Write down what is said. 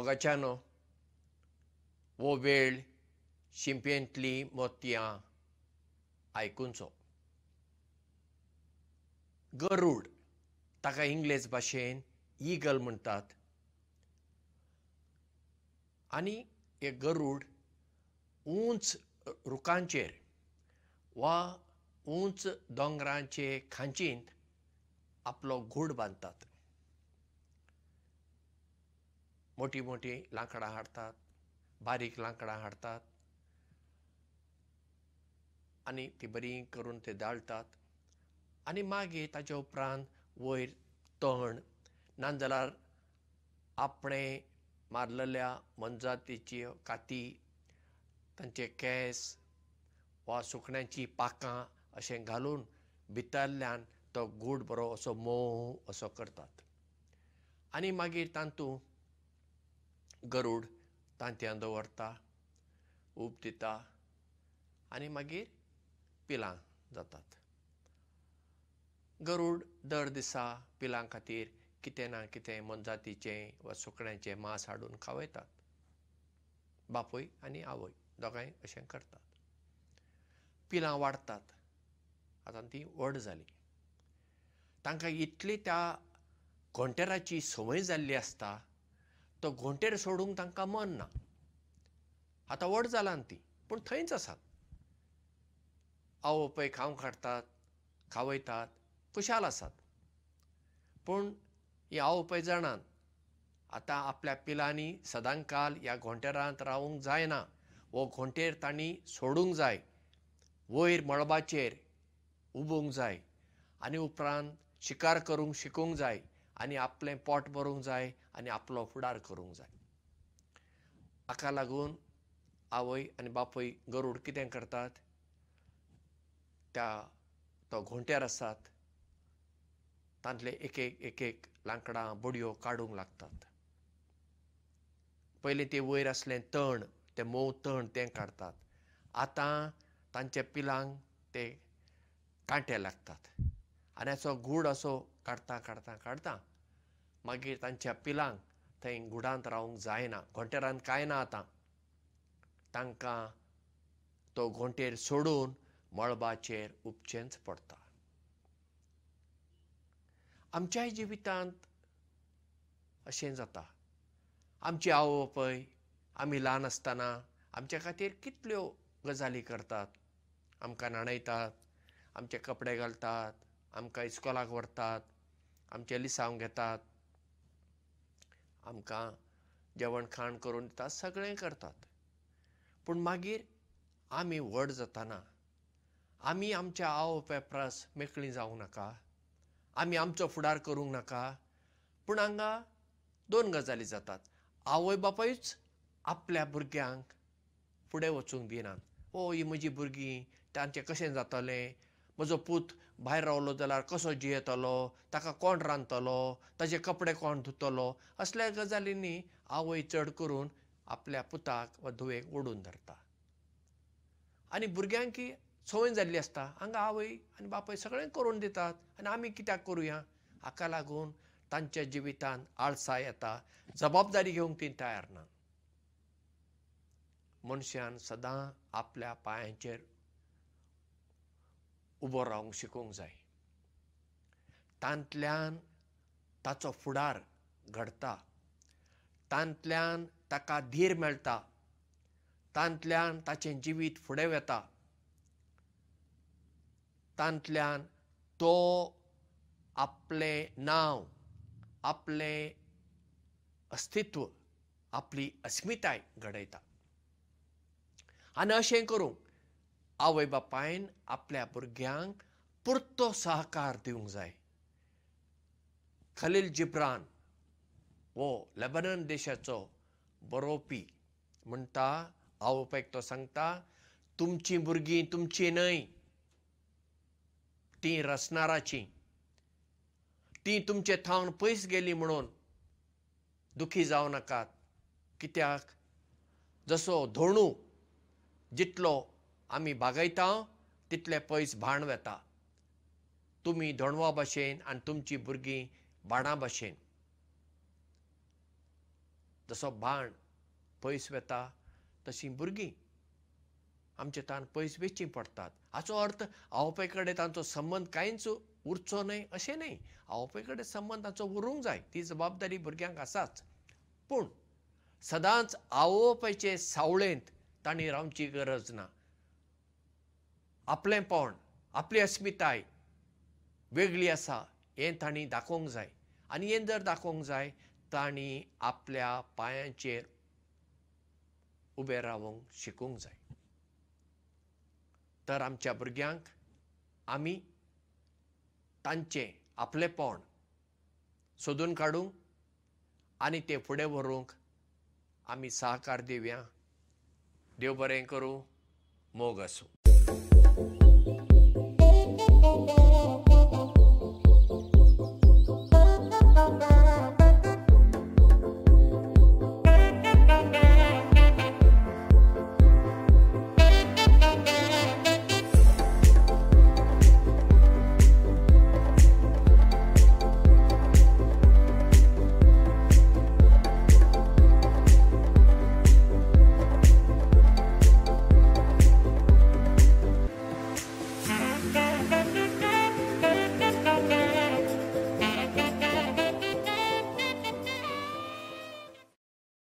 मोगाच्यानो वो वेळ शिंपेंतली मोतयां आयकुचो गरुड ताका इंग्लेज भाशेन ईगल म्हणटात आनी हे गरुड उंच रुखांचेर वा उंच दोंगरांचे खांचींत आपलो गूड बांदतात मोटी मोटी लांकडां हाडटात बारीक लांकडां हाडटात आनी ती बरी करून ते दाळटात आनी मागीर ताचे उपरांत वयर तण नाजाल्यार आपणें मारलेल्या मनजातीची काती तांचे केंस वा सुकण्यांची पाखां अशें घालून भितरल्यान तो गूड बरो असो मोव असो करतात. आनी मागीर तातूंत गरुड तांतयां दवरता ऊब दिता आनी मागीर पिलां जातात. गरुड दर दिसा पिलां खातीर कितें ना कितें मनजातीचें वा सुकण्यांचें मांस हाडून खावयतात. बापूय आनी आवय दोगांय अशें करतात. पिलां वाडटात आतां तीं व्हड जालीं. तांकां इतली त्या घोंटेराची संवय जाल्ली आसता तो घोंटेर सोडूंक तांकां मन ना. आतां व्हड जालां तीं पूण थंयच आसात आवय बापाय खावंक हाडटात खावयतात खुशाल आसात. पूण ही आवय बापाय जाणात आतां आपल्या पिलांनी सदांकाल ह्या घोंटेरांत रावूंक जायना. हो घोंटेर तांणी सोडूंक जाय. वयर मळबाचेर उबूंक जाय. आनी उपरांत शिकार करूंक शिकूंक जाय आनी आपलें पोट भरूंक जाय आनी आपलो फुडार करूंक जाय. हाका लागून आवय आनी बापूय गरुड कितें करतात? त्या तो घोंटेर आसात. तांतले एक एक एक एक लांकडां बडयो काडूंक लागतात. पयलीं ते वयर आसलें तण तें मोव तण तें काडटात आतां तांच्या पिलांक ते कांटे लागतात आनी असो गूड असो काडटा काडटा काडटा मागीर तांच्या पिलांक थंय गुडांत रावंक जायना. घोंटेरांत कांय ना आतां. तांकां तो घोंटेर सोडून मळबाचेर उपचेंच पडटा आमच्याय जिवितांत अशें जाता. आमची आवय बापाय आमी ल्हान आसतना आमच्या खातीर कितल्यो गजाली करतात. आमकां न्हाणयतात आमचे कपडे घालतात आमकां इस्कॉलाक व्हरतात आमचे लिसांव घेतात आमकां जेवण खाण करून दितात सगळें करतात. पूण मागीर आमी व्हड जातना आमी आमच्या आवय बापाय परस मेकळीं जावंक नाका आमी आमचो फुडार करूंक नाका पूण हांगा दोन गजाली जातात. आवय बापायूच आपल्या भुरग्यांक फुडें वचूंक दिनात. ओ ही म्हजी भुरगीं तांचें कशें जातलें म्हजो पूत भायर रावलो जाल्यार कसो जियेतलो ताका कोण रांदतलो ताजे कपडे कोण धुतलो असल्या गजालींनी आवय चड करून आपल्या पुताक वा धुवेक ओडून धरता. आनी भुरग्यांक संवय जाल्ली आसता हांगा आवय आनी बापूय सगळें करून दितात आनी आमी कित्याक करुया? हाका लागून तांच्या जिवितांत आळसाय येता जबाबदारी घेवंक ती तयार ना मनशान सदां आपल्या पांयांचेर उबो रावंक शिकूंक जाय. तांतल्यान ताचो फुडार घडटा तांतल्यान ताका धीर मेळटा. तांतल्यान ताचें जिवीत फुडें वता. तांतल्यान तो आपलें नांव आपलें अस्तित्व आपली अस्मिताय घडयता. आनी अशें करूंक आवय बापायन आपल्या भुरग्यांक पुरतो सहकार दिवंक जाय. खलील जिब्रान हो लेबनन देशाचो बरोवपी म्हणटा आवय बापायक तो सांगता तुमचीं भुरगीं तुमची न्हय तीं रसनाराचीं तीं तुमचे थावन पयस गेलीं म्हणून दुखी जावं नाकात. कित्याक? जसो धोणू जितलो आमी बागयता तितलें पयस भाण वेता. तुमी धोणवा भाशेन आनी तुमचीं भुरगीं बाणा भाशेन. जसो बाण पयस वता तशीं भुरगीं आमचे तान पयस वेचचीं पडटात हाचो अर्थ आवय कडेन तांचो संबंद कांयच उरचो न्हय अशें न्हय. आवय कडेन संबंद तांचो उरूंक जाय ती जबाबदारी भुरग्यांक आसाच. पूण सदांच आवोवपाचे सावळेंत तांणी रावची गरज ना आपलेंपण आपली अस्मिताय वेगळी आसा हें तांणी दाखोवंक जाय. आनी हें जर दाखोवंक जाय तांणी आपल्या पांयांचेर उबें रावंक शिकूंक जाय. तर आमच्या भुरग्यांक आमी तांचें आपलेंपण सोदून काडूंक आनी तें फुडें व्हरूंक आमी सहकार दिवया. देव बरें करूं मोग आसूं